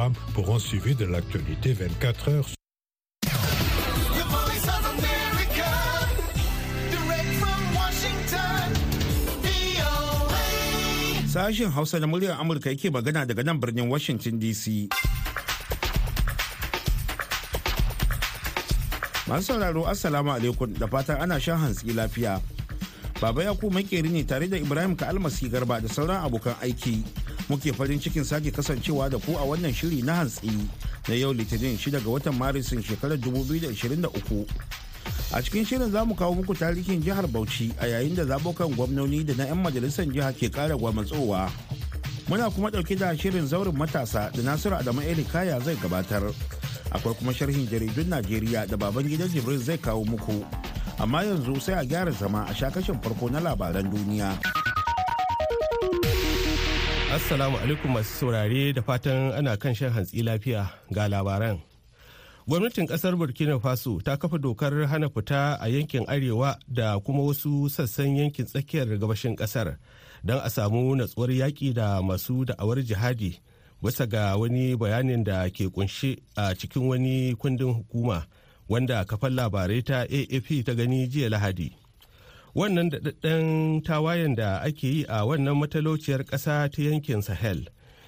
programme pour un suivi de l'actualité 24 heures. Sashen Hausa na muryar Amurka yake magana daga nan birnin Washington DC. Masu sauraro Assalamu alaikum da fatan ana shan hantsi lafiya. Baba Yaku makeri ne tare da Ibrahim ka almasi garba da sauran abokan aiki. Muke farin cikin sake kasancewa da ku a wannan shiri na hantsi na yau Litinin 6 ga watan Marisin shekarar 2023. a cikin shirin za mu kawo muku tarihin jihar bauchi a yayin da zabukan gwamnoni da na 'yan majalisar jiha ke kara gwamatsowa muna kuma ɗauke da shirin zaurin matasa da nasiru adamu eli kaya zai gabatar. Akwai kuma sharhin jaridun najeriya da baban gidan jibril zai kawo muku. Amma yanzu sai a gyara zama a shakashin farko na labaran duniya. Assalamu alaikum masu saurare da fatan ana kan shan hantsi lafiya ga labaran. Gwamnatin ƙasar burkina faso ta kafa dokar hana fita a yankin arewa da kuma wasu sassan yankin tsakiyar gabashin ƙasar don a samu natsuwar yaƙi da masu da'awar jihadi bisa ga wani bayanin da ke kunshe a cikin wani kundin hukuma wanda kafan labarai ta afp ta gani jiya lahadi. Wannan daɗaɗɗen tawayen da ake yi a wannan matalauciyar ƙasa ta yankin sahel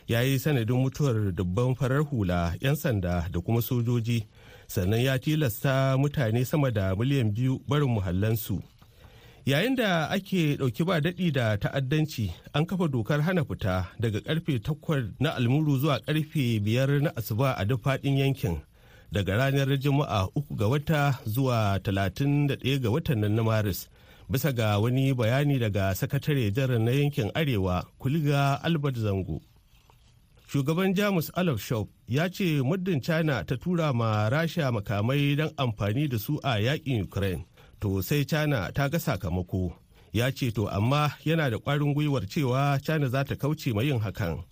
ya yi sanadin mutuwar dubban farar hula 'yan sanda da kuma sojoji. Sannan ya tilasta mutane sama da miliyan biyu barin muhallansu. Yayin da ake ɗauki ba daɗi da ta'addanci an kafa dokar hana fita daga ƙarfe 8 na almuru zuwa ƙarfe 5 na asuba a duk faɗin yankin. Daga ranar juma'a uku ga wata zuwa 31 ga watan nan na maris. Bisa ga wani bayani daga sakatare jarar na yankin arewa kuliga albert zango. Shugaban jamus olaf shop ya ce muddin china ta tura ma rasha makamai don amfani da su a yaƙin ukraine to sai china ta ga sakamako. Ya ce to amma yana da kwarin gwiwar cewa china za ta kauce ma yin hakan.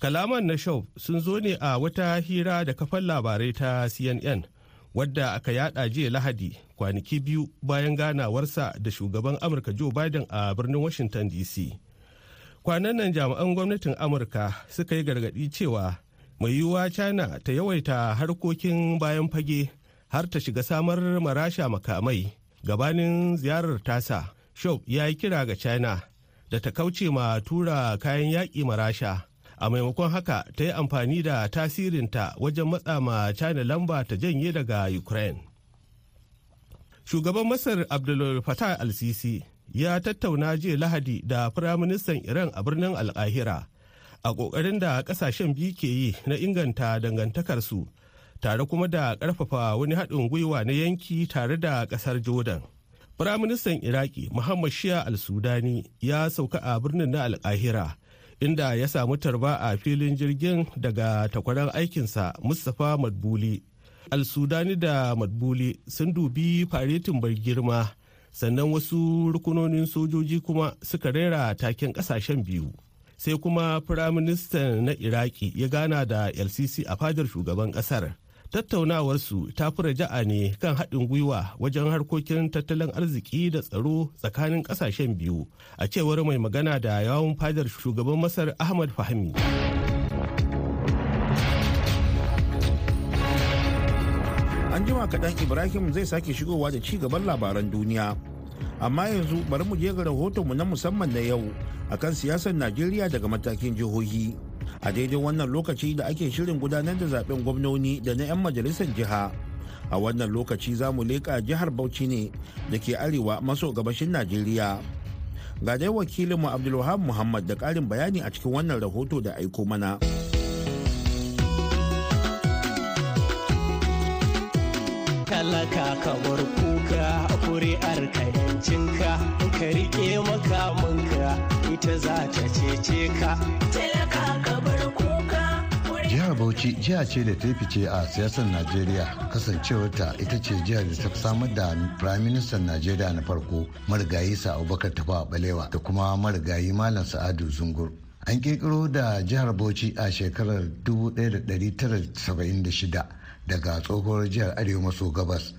Kalaman na shop sun zo ne a wata hira da kafan labarai ta cnn wadda aka yada jiya lahadi kwanaki biyu bayan ganawarsa da shugaban amurka joe biden a birnin washington dc kwanan nan jami'an gwamnatin amurka suka yi gargaɗi cewa mai yiwuwa china ta yawaita harkokin bayan fage har ta shiga samar marasha makamai. Gabanin ziyarar tasa shop ya yi kira ga china da ta kauce ma tura kayan yaƙi marasha a maimakon haka ta yi amfani da tasirinta wajen matsa ma china lamba ta janye daga ukraine. Shugaban masar abdul fatah al-sisi ya tattauna jiya lahadi da firaministan iran a birnin alkahira a ƙoƙarin da ƙasashen biyu ke yi na inganta dangantakarsu tare kuma da ƙarfafa wani haɗin gwiwa na yanki tare da ƙasar jordan. Firaministan iraki muhammad shia al-sudani ya sauka a birnin na alkahira inda ya samu tarba a filin jirgin daga takwaran aikinsa mustapha madbuli. Al-sudani da madbuli sun dubi faretin bar girma sannan wasu rukunonin sojoji kuma suka rera taken ƙasashen biyu. Sai kuma firaministan na iraki ya gana da lcc a fadar shugaban ƙasar tattaunawarsu ta fi raja'a ne kan haɗin gwiwa wajen harkokin tattalin arziki da tsaro tsakanin ƙasashen biyu a cewar mai magana da yawon fadar shugaban masar ahmad fahmi. An jima kaɗan ibrahim zai sake shigowa da ci gaban labaran duniya. Amma yanzu bari mu je ga rahotonmu na musamman na yau akan siyasar najeriya daga matakin jihohi. A daidai wannan lokaci da ake shirin gudanar da zaɓen gwamnoni da na 'yan majalisar jiha. A wannan lokaci za mu leƙa jihar bauchi ne da ke arewa maso gabashin najeriya. Ga dai wakilinmu abdulwahab muhammad da ƙarin bayani a cikin wannan rahoto da aiko mana. talaka ka bar kuka kuri'ar ka yancinka ka makamanka. Ita za ta cece ka. Talaka ka bar kuka jihar bauchi jiha ce da ta fice a siyasar najeriya. Kasancewarta ita ce jihar da ta samar da prime minister najeriya na farko marigayi sa abubakar tafa balewa da kuma marigayi malam sa'adu zungur. An kirkiro da jihar bauchi a shekarar 1976 daga tsohuwar jihar arewa maso gabas.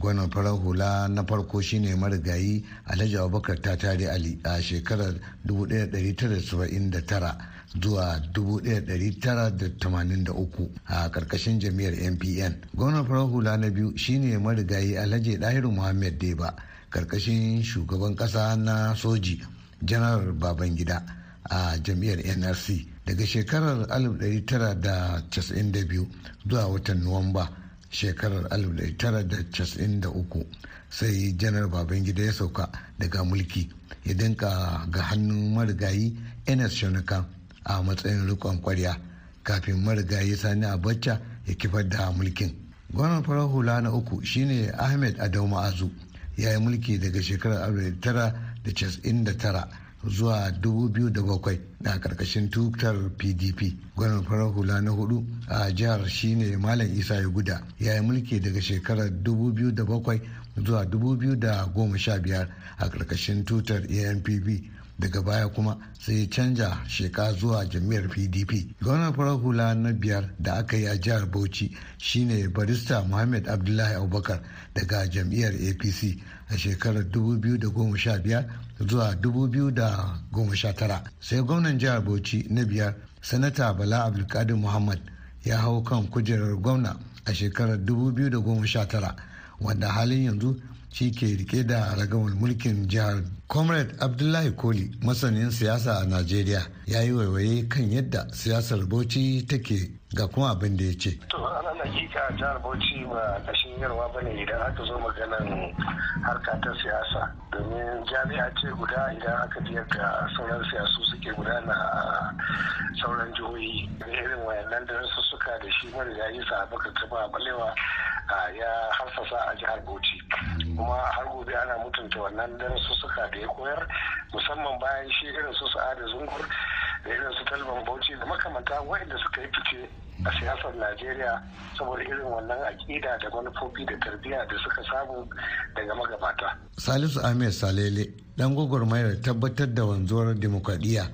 Gwanon farar hula na farko shine marigayi alhaji abubakar tatari ali a shekarar 1979 zuwa 1983 a ƙarƙashin jam'iyyar npn gwamnan farar hula na biyu shine marigayi alhaji dahiru muhammad deba ƙarƙashin shugaban kasa na soji janar babangida a jam'iyyar nrc daga shekarar 1992 zuwa watan nuwamba shekarar 1993 sai janar babangida ya sauka daga mulki ya dinka ga hannun marigayi ns shonukan a matsayin rikon kwarya kafin marigayi sani abacha ya kifar da mulkin. Gwamnan farar hula na uku shine ahmed adau ma'azu ya yi mulki daga shekarar 1999 zuwa 2007 a ƙarƙashin tutar pdp gwamnan farar hula na huɗu a jihar shine malam isa ya guda ya yi mulki daga shekarar 2007 zuwa 2015 a ƙarƙashin tutar anpp daga baya kuma sai canja sheka zuwa jami'ar pdp gwamnan farar hula na biyar da aka yi a jihar bauchi shine barista muhammad abdullahi abubakar daga jam'iyyar apc a shekarar 2015 zuwa 2019 sai gwamnan jihar bauchi na biyar sanata bala abdulkadir muhammad ya hau kan kujerar gwamna a shekarar 2019 wanda halin yanzu shi ke riƙe da ragamar mulkin jihar comrade abdullahi koli masanin siyasa a najeriya. Ya yi waiwaye kan yadda siyasar bauchi take ga kuma abin da ya ce. Hakika jihar bauchi ba kashin yarwa ba ne idan aka zo maganan harka ta siyasa. Domin jami'a ce guda idan aka ji yadda sauran siyasu suke gudana a sauran jihohi. Irin wayannan da suka da shi marigayi sa baka taba balewa ya harsasa a jihar bauchi. Kuma har gobe ana mutunta wannan suka da ya koyar musamman bayan shi irin su sa'ada zungur da irin su talban bauchi da makamanta waɗanda suka yi fice a siyasar najeriya saboda irin wannan aƙida da manufofi da tarbiyya da suka samu daga magabata. Salisu ahmed salele dan gwagwarmayar tabbatar da wanzuwar demokradiyya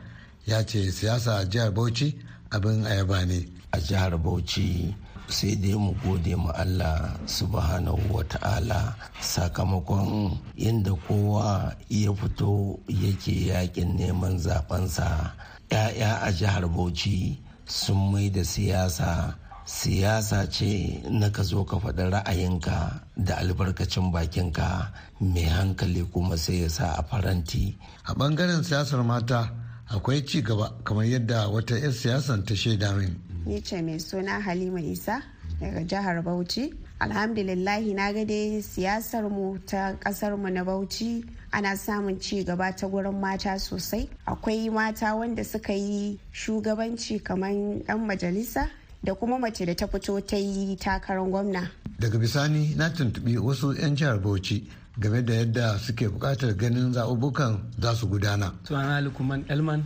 ya ce siyasa a jihar bauchi abin ayaba ne. A jihar bauchi sai dai mu gode ma Allah subhanahu wa ta'ala sakamakon inda kowa ya fito yake yaƙin neman zabensa ‘ya'ya a jihar bauchi sun mai da siyasa. Siyasa ce na ka zo ka faɗi ra'ayinka da albarkacin bakinka. Mai hankali kuma sai ya sa a faranti. A ɓangaren siyasar mata akwai ci gaba kamar yadda wata 'yan siyasan ta shaida min. Ni ce mai suna halima isa daga jihar bauchi. Alhamdulillahi na ga dai siyasar mu ta ƙasar mu na bauchi ana samun ci gaba ta gurin mata sosai. Akwai mata wanda suka yi shugabanci kamar dan majalisa da kuma mace da ta fito ta yi takarar gwamna. Daga bisani na tuntubi wasu 'yan jihar bauchi game da yadda suke buƙatar ganin zaɓuɓɓukan za su gudana. Sunana lukman elman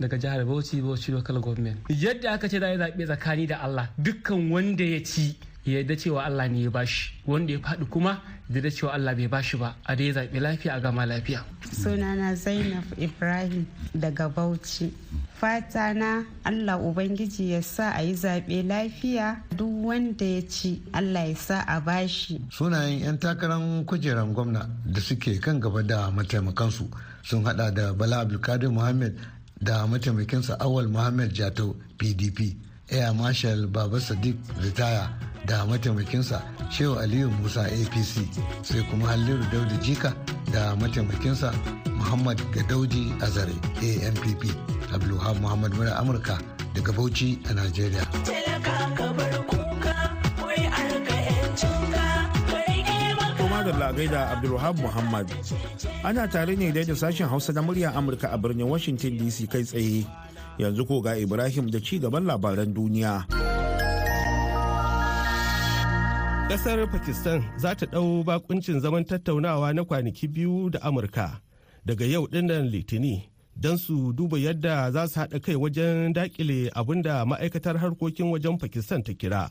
daga jihar bauchi bauchi local government. Yadda aka ce za a yi zaɓe tsakani da allah dukkan wanda ya ci ya yarda cewa Allah ne ya bashi wanda ya faɗi kuma da cewa Allah bai bashi ba. A dai zaɓi lafiya a gama lafiya. sunana zainab ibrahim daga bauchi. Fata na Allah ubangiji ya sa a yi zaɓe lafiya. Duk wanda ya ci Allah ya sa a bashi sunayen 'yan takarar kujerar gwamna da suke kan gaba da mataimakansu sun hada da bala abdulkadir muhammad da mataimakinsa awal muhammad jato pdp air marshal baba sadiq ritaya da mataimakinsa shehu aliyu musa apc sai kuma halliru dauda jika da mataimakinsa muhammad gadauji azare ampp abdulhab muhammad mura amurka daga bauchi a nigeria da lagai da Abdulwahab Muhammad. Ana tare ne da sashen Hausa na murya Amurka a birnin Washington DC kai tsaye. Yanzu ko ga Ibrahim da ci gaban labaran duniya. Ƙasar Pakistan za ta ɗau bakuncin zaman tattaunawa na kwanaki biyu da Amurka daga yau ɗin nan Litini don su duba yadda za su haɗa kai wajen daƙile abin da ma'aikatar harkokin wajen Pakistan ta kira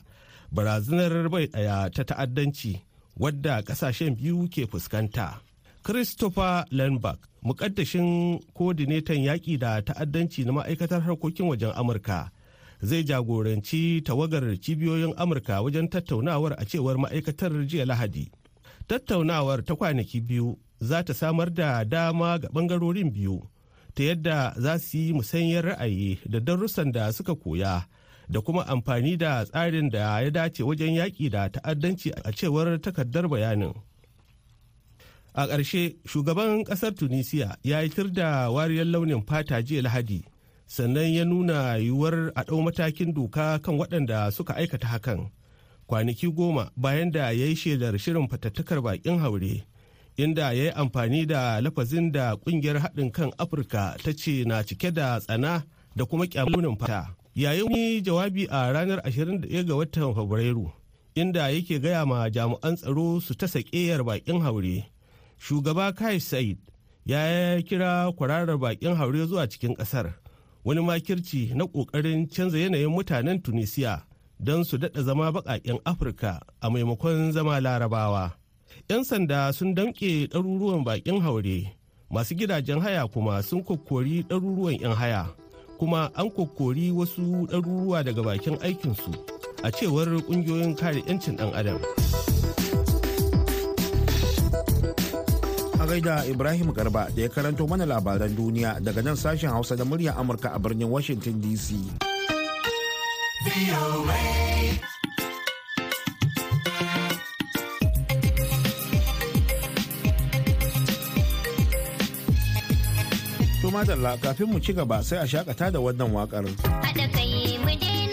barazanar bai ɗaya ta ta'addanci wadda ƙasashen biyu ke fuskanta. Christopher Lundberg, mukaddashin kodinetan yaƙi da ta'addanci na ma'aikatar harkokin wajen Amurka. zai jagoranci tawagar cibiyoyin amurka wajen tattaunawar a cewar ma'aikatar jiya lahadi tattaunawar ta kwanaki biyu za ta samar da dama ga ɓangarorin biyu ta yadda za su yi musanyar ra'ayi da darussan da suka koya da kuma amfani da tsarin da ya dace wajen yaƙi da ta'addanci a cewar takardar bayanin. A ƙarshe, shugaban ƙasar Tunisia ya yi da wariyar launin fata jiya Lahadi, sannan ya nuna yiwuwar a ɗau matakin doka kan waɗanda suka aikata hakan. Kwanaki goma bayan da ya yi shelar shirin fatattakar baƙin haure, inda ya yi amfani da lafazin da ƙungiyar haɗin kan Afirka ta ce na cike da tsana da kuma ƙyamunin fata. Yayin wani jawabi a ranar 21 ga watan fabrairu inda yake gaya ma jami'an tsaro su ta sakeyar bakin haure. Shugaba kai said ya kira kwararar bakin haure zuwa cikin ƙasar wani makirci na ƙoƙarin canza yanayin mutanen tunisia don su daɗa zama baƙaƙen afirka a maimakon zama larabawa. 'yan sanda sun damƙe ɗaruruwan bakin haure masu gidajen haya kuma sun kokkori ɗaruruwan 'yan haya. Kuma an kokori wasu ɗaruruwa daga bakin aikinsu a cewar ƙungiyoyin kare 'yancin ɗan adam. a gaida ibrahim garba da ya karanto mana labaran duniya daga nan sashen hausa da muryar amurka a birnin washington dc madalla kafin mu ci gaba sai a shakata da wannan waƙar. Haɗa kai mu daina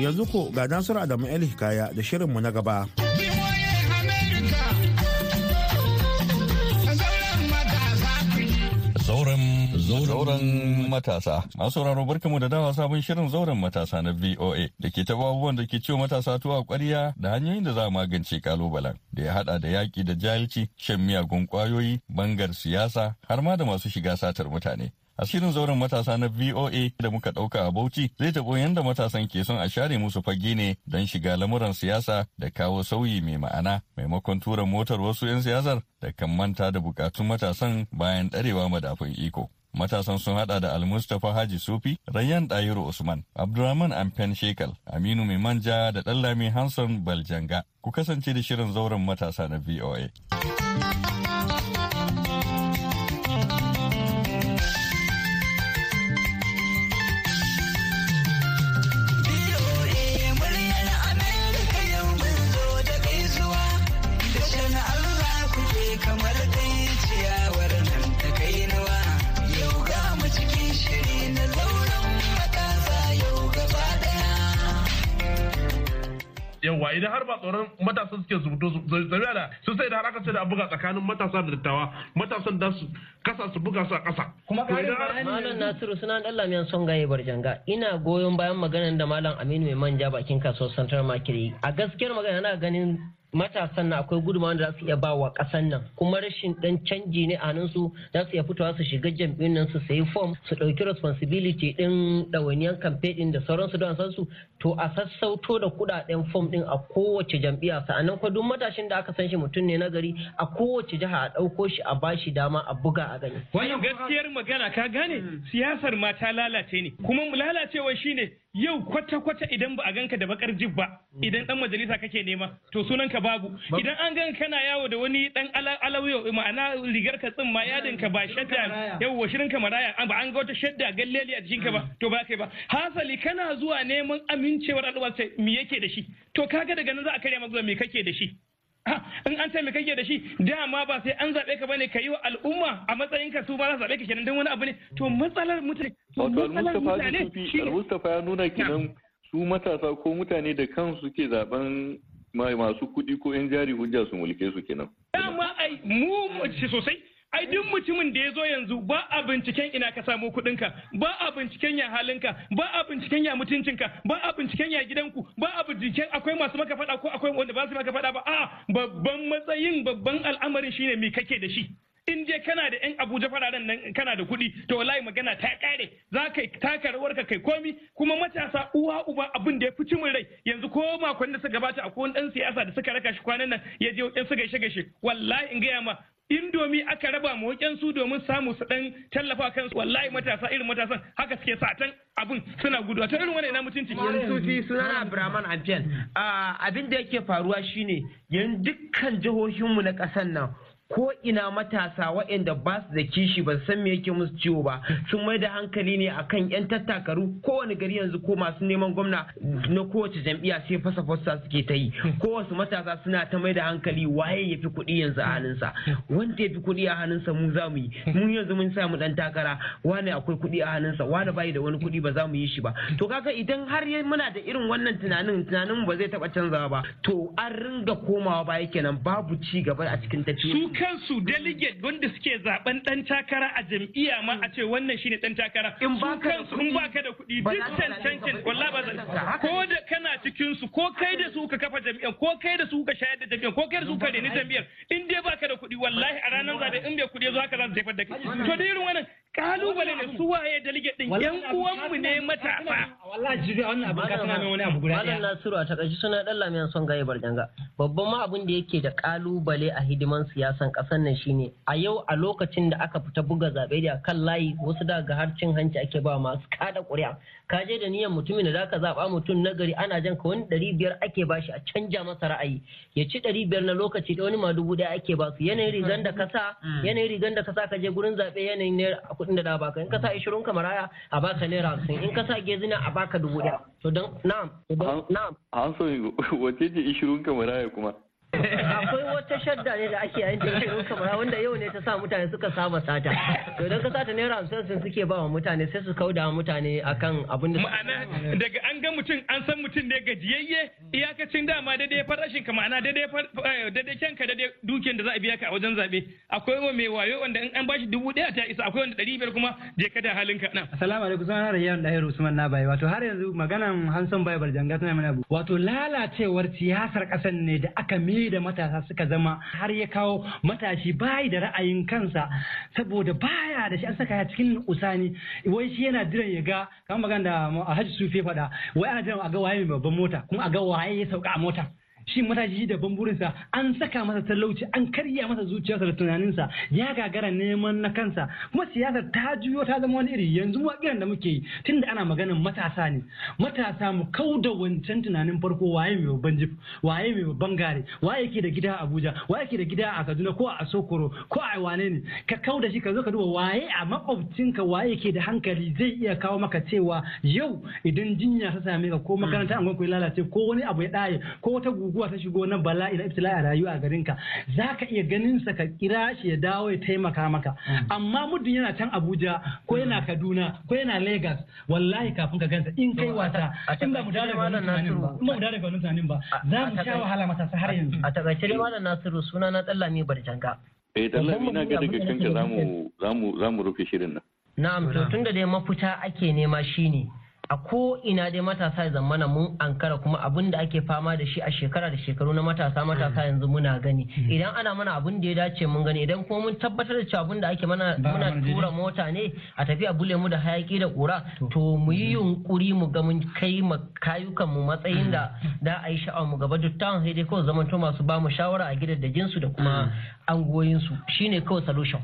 yanzu ko ga nasiru adamu el hikaya da shirinmu na gaba Zauren matasa. Masu sauraro barkamu da dawa sabon shirin zauren matasa na VOA da ke taɓa abubuwan da ke ciwo matasa tuwa ƙwarya da hanyoyin da za a magance kalubalen da ya haɗa da yaƙi da jahilci, shan miyagun ƙwayoyi, bangar siyasa har ma da masu shiga satar mutane. A shirin zauren matasa na VOA da muka ɗauka a Bauchi zai taɓo yadda matasan ke son a share musu fage ne don shiga lamuran siyasa da kawo sauyi mai ma'ana maimakon tura motar wasu 'yan siyasar da kan manta da bukatun matasan bayan ɗarewa madafun iko. Matasan sun hada da Almustapha Haji Sufi, Rayyan Dayiru Usman, Abdulrahman Amfen Shekal, Aminu Mai Manja da Ɗallami Hanson Baljanga. Ku kasance da shirin zauren matasa na VOA. Kamar dai ciyawar nan ta kainuwa yau ga mu cikin shiri na zauren matasa yau gaba ɗaya. Yawa idan har ba tsoron matasa suke zubuto zabiya da su sai da har aka ce da buga tsakanin matasa da dattawa matasan da su kasa su buga su a kasa. Kuma malam nasiru suna dan lamiyan son gaye barjanga. Ina goyon bayan maganar da malam aminu mai manja bakin kasuwar central market a gaskiyar magana na ganin matasan na akwai gudunmawar da za su iya ba wa ƙasan nan. Kuma rashin dan canji ne a su za su iya fitowa su shiga jam'iyyun nan su sayi fom su ɗauki responsibility ɗin ɗawainiyar kamfe ɗin da sauransu don san su to a sassauto da kuɗaɗen fom ɗin a kowace jam'iyya. Sa'annan kuma duk matashin da aka san shi mutum ne na gari a kowace jiha a ɗauko shi a bashi dama a buga a gani. Wannan gaskiyar magana ka gane? Siyasar ma ta lalace ne. Kuma lalacewa shine yau kwata-kwata idan ba a ganka da bakar jib ba idan dan majalisa kake nema to sunanka babu. Idan an ganka kana yawo da wani dan alawiyo ma'ana rigar ka tsimma yadin ka ba shadda yau shirin ka maraya ba an ga wata shadda galleli a jikin ka ba to ba kai ba. Hasali kana zuwa neman amincewar al'umma sai me yake da shi? To kaga daga nan za a karya maka me kake da shi? In an ce me kake da shi dama ba sai an zaɓe ka ba ne ka yi wa al'umma a matsayin ka su ba za zaɓe ka kenan don wani abu ne. To matsalar mutane wato al-mustafa ya nuna kenan su matasa ko mutane da kansu suke zaɓen masu kuɗi ko yan jari hujja su mulke su kenan. Dama ai mu sosai. Ai duk mutumin da ya zo yanzu ba a binciken ina ka samu kuɗinka ba a binciken ya halinka ba a binciken ya mutuncinka ba a binciken ya gidanku ba a binciken akwai masu maka faɗa ko akwai wanda ba su maka faɗa ba. A babban matsayin babban al'amarin shine me kake da shi. In dai kana da yan abuja fararen nan kana da kuɗi to wallahi magana ta kare za ka taka rawar ka kai komi kuma matasa uwa uba abin da ya fi cimin rai. Yanzu ko makon da suka gabata akwai wani dan siyasa da suka raka shi kwanan nan ya je yan su gaishe gaishe wallahi in gaya ma indomi aka raba ma su domin samu su dan tallafa kansu. Wallahi matasa irin matasan haka suke satan abin suna gudu ta irin wannan na mutunci? Yanzu fi suna Abraman Abdel. Abin da yake faruwa shine yan dukkan jihohinmu na ƙasar nan ko ina matasa waɗanda ba su da kishi ba san me yake musu ciwo ba sun mai da hankali ne akan yan tattakaru. Kowane gari yanzu ko masu neman gwamna na kowace jam'iyya sai fasa fasa suke ta yi. Kowace matasa suna ta mai da hankali waye ya fi kuɗi yanzu a hannunsa. Wanda ya fi kuɗi a hannunsa mu za mu yi. Mun yanzu mun samu ɗan takara wani akwai kuɗi a hannunsa wani bai da wani kuɗi ba za mu yi shi ba. To kaga idan har muna da irin wannan tunanin tunanin ba zai taɓa canzawa ba. To an ringa komawa baya kenan babu ci gaba a cikin tafiya kansu delegate wanda suke zaɓen dan takara a jam'iyya ma a ce wannan shine dan takara. In ba kansu in baka da kuɗi duk cancancin wallahi ba zan ko da kana cikin su ko kai da su ka kafa jam'iyyar ko kai da su ka shayar da jam'iyyar ko kai da su ka reni jam'iyyar in dai baka da kuɗi wallahi a ranar zaɓe in bai kuɗi zo haka za su jefar da kai. To da irin wannan ƙalubale ne su waye delegate din? Yan uwanmu ne matasa wallahi jibi wannan abin ka tana mai wani abu guda Malam Nasiru a taƙaice suna dan lamiyan son gaye barjanga babban ma abin da yake da ƙalubale a hidiman siyasan ƙasar nan shine a yau a lokacin da aka fita buga zaɓe da kan layi wasu daga har cin hanci ake ba masu kada ƙuri'a. Ka je da niyyar mutumin da zaka zaba mutum na gari ana jan ka wani ɗari biyar ake bashi a canja masa ra'ayi. Ya ci ɗari biyar na lokaci da wani ma dubu ɗaya ake ba su. Yanayin rigan da kasa yanayin rigan da kasa ka je gurin zaɓe yanayin ne kuɗin da da baka in ka sa ishirin ka maraya a baka naira hamsin. In ka sa gezina a baka dubu ɗaya. To don na'am na'am. an so wace ce ishirin ka maraya kuma? Akwai wata shadda ne da ake yayin jinkirin kamar wanda yau ne ta sa mutane suka saba sata. To idan ka sata naira hamsin sun suke ba wa mutane sai su kauda wa mutane akan abin da ma'ana daga an ga mutum an san mutum ne gajiyayye iyakacin dama daidai farashin ka ma'ana daidai far- eh, daidai kyanka daidai dukiyar da za a biya ka a wajen zaɓe akwai wa mai wayo wanda in an bashi dubu ɗaya ta isa akwai wanda ɗari biyar kuma je ka da halinka na Assalamu alaikum suna Rayyan Dahiru Usman na bai wato har yanzu maganan Hanson bai barjanga tana mana wato lalacewar siyasar kasan ne da aka mai da matasa suka zama har ya kawo matashi bai da ra'ayin kansa saboda baya da shi. An saka ya cikin usani. Wai shi yana jiran ya ga kamar magana da Alhaji Sufi faɗa wai ana jiran a ga waye mai babban mota kuma a ga waye ya sauka a mota. Shi matashi da burinsa an saka masa talauci an karya masa zuciyarsa da tunaninsa ya gagara neman na kansa. Kuma siyasar ta juyo ta zama wani iri. Yanzu mu kiran da muke yi tunda ana maganin matasa ne. Matasa mu kau da wancan tunanin farko waye mai babban jif waye mai babban gare waye ke da gida a Abuja waye ke da gida a Kaduna ko a Sokoro ko a wane ne. Ka kau da shi ka zo ka duba waye a makwabcinka waye ke da hankali zai iya kawo maka cewa yau idan jinya ta same ka ko makaranta an ya lalace ko wani abu ya daye ko wata guguwa ta shigo na bala'i na ibtila'i a rayuwa a garin ka za ka iya ganin sa ka kira shi ya dawo ya taimaka maka. Amma muddin yana can Abuja ko yana Kaduna ko yana Lagos wallahi kafin ka gansa in kai wasa in ba mu dawo daga wannan tunanin ba in ba mu dawo daga wannan tunanin ba za mu sha wahala matasa har yanzu. a taƙaice dai malam Nasiru suna na Dallami Barjanga. Eh, Dallami na ga daga kanka za mu za mu za mu rufe shirin nan. Na'am to tunda dai mafita ake nema shine a ko ina dai matasa ya zamana mun ankara kuma abin da ake fama da shi a shekara da shekaru na matasa matasa yanzu muna gani. Idan ana mana abin da ya dace mun gani idan kuma mun tabbatar da cewa abin da ake mana muna tura mota ne a tafi a bule mu da hayaki da kura to. mu yi yunkuri mu ga mun kai kayukan mu matsayin da da a yi sha'awar mu gaba. Dukkan sai dai kawai zamanto masu ba mu shawara a gidajen su da kuma angoyinsu shine kawai solution.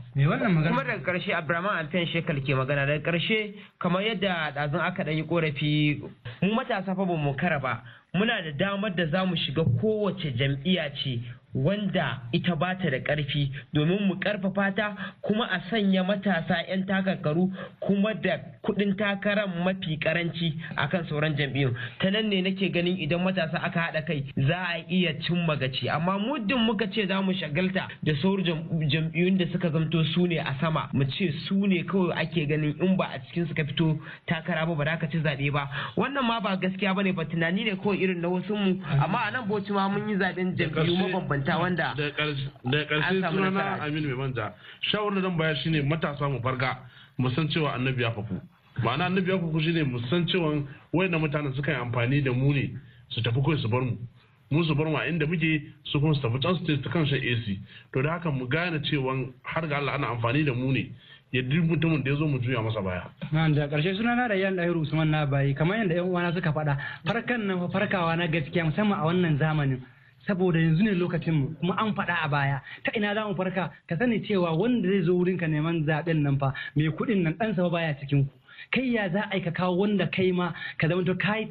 Kuma daga ƙarshe abraman alfiyan shekal ke magana. Daga ƙarshe kamar yadda ɗazun aka ɗan yi korafi mu matasa fa ba mu kara ba. Muna da damar da za mu shiga kowace jam'iyya ce. Wanda ita ba ta da ƙarfi domin mu ƙarfafa ta kuma a sanya matasa 'yan takarkaru kuma da kuɗin takarar mafi ƙaranci akan sauran jam'iyyun. Ta nan ne nake ganin idan matasa aka haɗa kai za a iya cin magaci amma muddin muka ce za mu shagalta da sauran jam- jam'iyyun da suka zamto su ne a sama mu ce su ne kawai ake ganin in ba a cikin suka fito takara ba ba za ka ci zaɓe ba. Wannan ma ba gaskiya ba ne ba tunani ne kawai irin na wasu mu amma a nan bauchi ma mun yi zaɓen jam'iyyu mabambanta. Wanda da ƙarshe sunana aminu mai manja shawarar da zan bayar shine matasa mu farga mu san cewa annabi ya faku. Ma'ana annabi ya faku shine mu san cewa wayannan mutanen suka yi amfani da mu ne su tafi kawai su bar mu. Mu su bar mu a inda muke su kuma su tafi can su ta kan shan AC to da haka mu gane cewa har ga Allah ana amfani da mu ne ya duk mutumin da ya zo mu juya masa baya. Na da ƙarshe suna na da yan ɗahiru Usman na bayi kamar yadda yan uwana suka faɗa farkan nan fa farkawa na gaskiya musamman a wannan zamanin. Saboda yanzu ne lokacin mu kuma an faɗa a baya. Ta ina za mu farka? Ka sani cewa wanda zai zo wurinka neman zaɓen nan fa mai kuɗin nan ɗansa baya cikin ku kai ya za a ka kawo wanda kai ma ka zama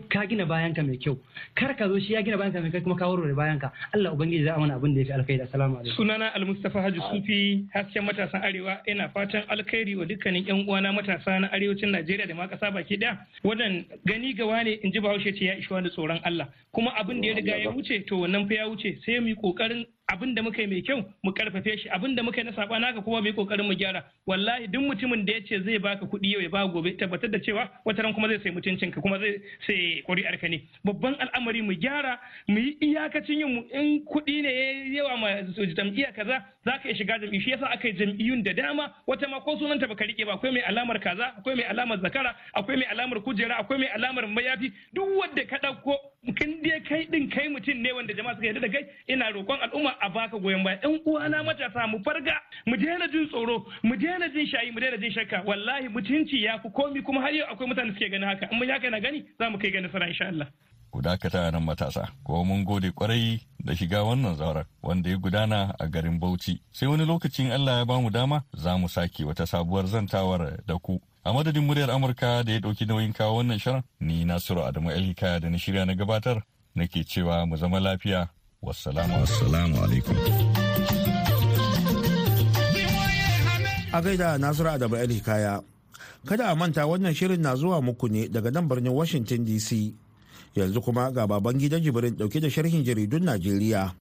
ka gina bayanka mai kyau. Kar ka zo shi ya gina bayanka mai kyau kuma ka warware bayanka. Allah ubangiji za a mana abin da ya fi alkhairi. Assalamu alaikum. Sunana almustafa haji sufi hasken matasan arewa. Ina fatan alkhairi wa dukkanin yan uwana matasa na arewacin najeriya da ma kasa baki ɗaya wannan gani gawa ne in ji bahaushe ce ya ishi wani tsoron allah. Kuma abin da ya riga ya wuce to wannan fa ya wuce. Sai mu yi ƙoƙarin abin da muka yi mai kyau mu karfafe shi abin da muka yi na saba naka kuma mu yi ƙoƙarin mu gyara. Wallahi duk mutumin da ya ce zai baka kuɗi yau ya ba gobe tabbatar da cewa wata ran kuma zai sai mutuncinka kuma zai sai ƙuri'ar ka ne. Babban al'amari mu gyara mu yi iyakacin yin in kuɗi ne ya yawa ma jam'iyya kaza za ka iya shiga jam'i shi yasa aka yi jam'iyyun da dama. Wata ma ko sunanta baka riƙe ba. Akwai mai alamar kaza akwai mai alamar zakara akwai mai alamar kujera akwai mai alamar mayafi. Duk wanda ka ɗauko kin dai kai din kai mutum ne wanda jama'a suka yarda da kai ina roƙon al'umma a baka goyon baya. Ɗan uwana matasa mu farga mu daina jin tsoro mu daina jin shayi mu daina jin shakka. Wallahi mutunci ya fi komi kuma har yau akwai mutane suke ganin haka. In mun yaka na gani za mu kai ga nasara insha Allah. Ku dakata nan matasa, kuma mun gode ƙwarai da shiga wannan zauren wanda ya gudana a garin Bauchi. Sai wani lokacin Allah ya ba mu dama za mu sake wata sabuwar zantawar da ku. A madadin muryar Amurka da ya ɗauki nauyin kawo wannan shirin, ni Nasiru Adamu Elhikaya da na shirya na gabatar, nake cewa mu zama lafiya. Wassalamu assalamu alaikum. A gaida Nasiru Adamu El Hikaya. Kada a manta wannan shirin na zuwa muku ne daga nan birnin Washington DC. Yanzu kuma ga baban gidan jibirin ɗauke da sharhin jaridun Najeriya.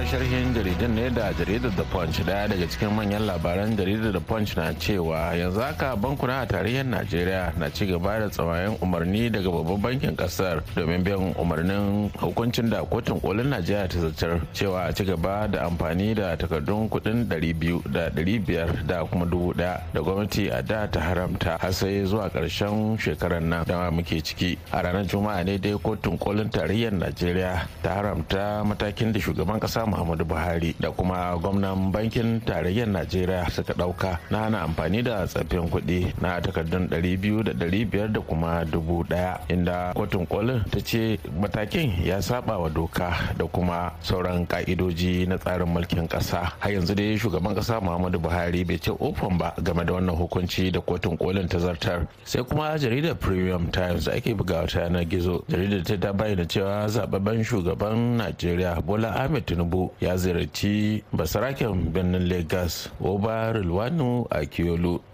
Fara sharhin jaridun ne da jaridar The Punch. Daya daga cikin manyan labaran jaridar The Punch na cewa yanzu haka bankuna a tarayyar Najeriya na ci gaba da tsawayen umarni daga babban bankin ƙasar domin biyan umarnin hukuncin da kotun kolin Najeriya ta zartar cewa a ci gaba da amfani da takardun kuɗin 200 da 500 da kuma dubu ɗaya da gwamnati a da ta haramta har sai zuwa ƙarshen shekarar nan da muke ciki. A ranar juma'a ne dai kotun kolin tarayyar Najeriya ta haramta matakin da shugaban kasa muhammadu buhari da kuma gwamnan bankin tarayyar najeriya suka ɗauka na hana amfani da tsaffin kuɗi na takardun 200 da 500 da kuma dubu ɗaya inda kotun kolin ta ce matakin ya saba wa doka da kuma sauran ka'idoji na tsarin mulkin kasa har yanzu dai shugaban kasa muhammadu buhari bai ce ofan ba game da wannan hukunci da kotun kolin ta zartar. Sai kuma jaridar premium times ake bugawa ta yanar gizo jaridar ta bayyana cewa zababben shugaban najeriya bola ahmed tinubu ya ziyarci basaraken birnin lagos oba rilwanu a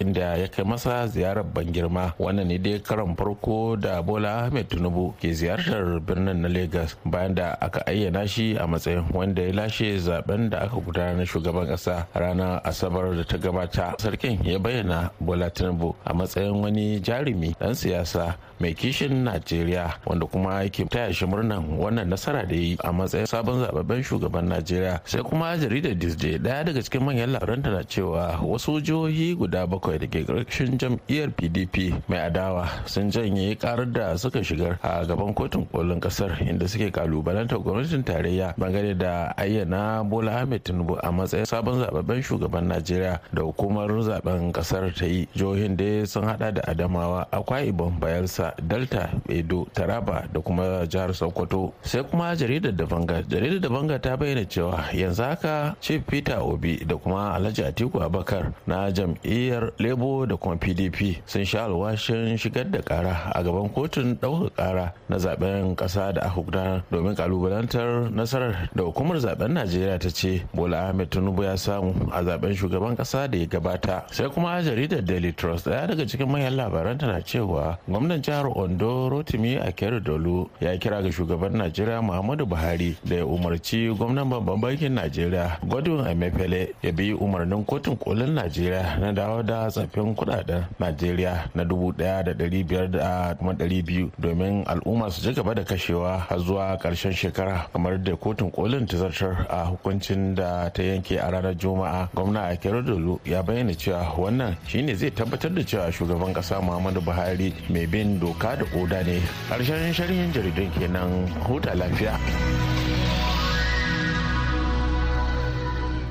inda ya kai masa ziyarar ban girma. Wannan ne dai karan farko da bola ahmed tinubu ke ziyartar birnin na lagos bayan da aka ayyana shi a matsayin wanda ya lashe zaɓen da aka gudanar na shugaban kasa ranar asabar da ta gabata. Sarkin ya bayyana bola tinubu a matsayin wani jarumi dan siyasa mai kishin najeriya wanda kuma yake taya shi murnan wannan nasara da yi a matsayin sabon zababben shugaban najeriya. Sai kuma jaridar disney ɗaya daga cikin manyan labaran na cewa wasu jihohi guda bakwai da ke ƙarshen jam'iyyar pdp mai adawa sun janye karar da suka shigar a gaban kotun kolin ƙasar inda suke kalubalantar gwamnatin tarayya ɓangare da ayyana bola ahmed tinubu a matsayin sabon zababben shugaban najeriya da hukumar zaɓen ƙasar ta yi. Jihohin da sun hada da adamawa akwa ibom bayelsa delta edo taraba da kuma jihar sokoto. Sai kuma jaridar da banga jaridar da banga ta bayyana cewa yanzu haka chief peter obi da kuma alhaji atiku abakar na jam'iyyar lebo da kuma pdp sun sha alwashin shigar da kara a gaban kotun ɗaukar kara na zaɓen ƙasa da aka gudanar domin kalubalantar nasarar da hukumar zaɓen najeriya ta ce bola ahmed tinubu ya samu a zaɓen shugaban ƙasa da ya gabata. Sai kuma jaridar daily trust ɗaya daga cikin manyan labaran tana cewa gwamnan jihar ondo rotimi akeru dolu ya kira ga shugaban najeriya muhammadu buhari da ya umarci gwamnan babban bankin najeriya godwin emefiele ya bi umarnin kotun kolin najeriya na dawo da tsaffin kuɗaɗen najeriya na dubu ɗaya da dari biyar da kuma dari biyu domin al'umma su ci gaba da kashewa har zuwa ƙarshen shekara kamar da kotun kolin ta zartar a hukuncin da ta yanke a ranar juma'a. Gwamna akeru dolu ya bayyana cewa wannan shine zai tabbatar da cewa shugaban kasa muhammadu buhari mai bin doka da oda ne. Karshen sharhin jaridun kenan huta lafiya.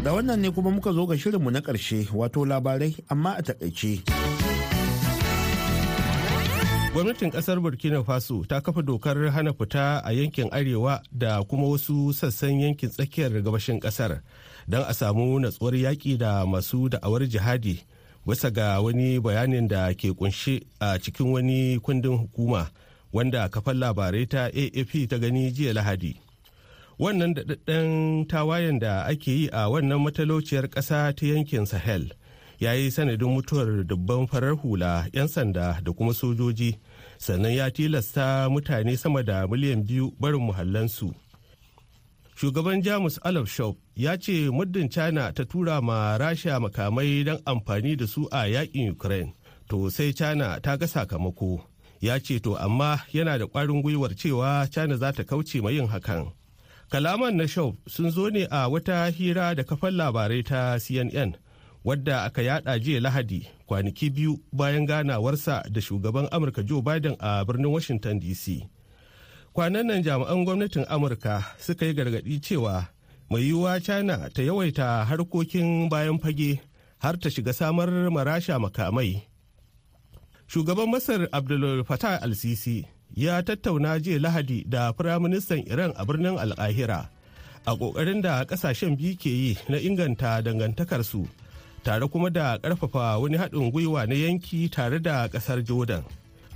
Da wannan ne kuma muka zo ga shirinmu na ƙarshe wato labarai amma a taƙaice. gwamnatin ƙasar burkina faso ta kafa dokar hana fita a yankin arewa da kuma wasu sassan yankin tsakiyar gabashin ƙasar don a samu natsuwar yaƙi da masu da'awar jihadi bisa ga wani bayanin da ke kunshe a cikin wani kundin hukuma wanda kafan labarai ta afp ta gani jiya lahadi wannan daɗaɗɗen tawayen da ake yi a wannan matalauciyar ƙasa ta yankin sahel ya yi sanadin mutuwar dubban farar hula 'yan sanda da kuma sojoji. Sannan ya tilasta mutane sama da miliyan biyu barin muhallansu. Shugaban jamus alaf shop ya ce muddin china ta tura ma rasha makamai don amfani da su a yaƙin ukraine to sai china ta ga sakamako. Ya ce to amma yana da kwarin gwiwar cewa china za ta kauce ma yin hakan. Kalaman na shop sun zo ne a wata hira da kafan labarai ta cnn wadda aka yada jiya lahadi kwanaki biyu bayan ganawarsa da shugaban amurka joe biden a birnin washington dc kwanan nan jami'an gwamnatin amurka suka yi gargaɗi cewa mai yiwuwa china ta yawaita harkokin bayan fage har ta shiga samar marasha makamai. Shugaban masar abdul fatah al-sisi ya tattauna jiya lahadi da firaministan iran a birnin alkahira a ƙoƙarin da ƙasashen biyu ke yi na inganta dangantakarsu tare kuma da ƙarfafa wani haɗin gwiwa na yanki tare da ƙasar jordan.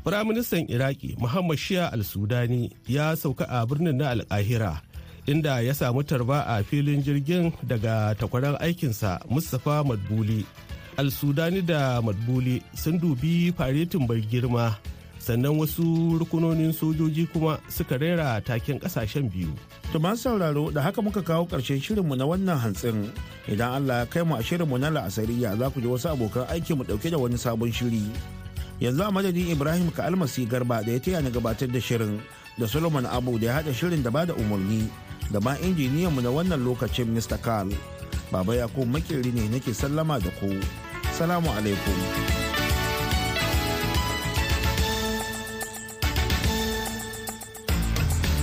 Firaministan iraki muhammad shia al-sudani ya sauka a birnin na alkahira inda ya samu tarba a filin jirgin daga takwaran aikinsa mustapha madbuli. Al-sudani da madbuli sun dubi faretin bai girma sannan wasu rukunonin sojoji kuma suka rera taken ƙasashen biyu To sauraro da haka muka kawo ƙarshen shirinmu na wannan hantsin idan Allah ya kai mu a shirinmu na la'asariya za ku ji wasu abokan aiki mu ɗauke da wani sabon shiri. Yanzu a madadin Ibrahim ka almasi garba da ya taya ni gabatar da shirin da Solomon Abu da ya haɗa shirin da ba da umarni da ma injiniyanmu na wannan lokacin Mr. Carl. Baba Yakubu makeri ne nake sallama da ku. Salamu alaikum.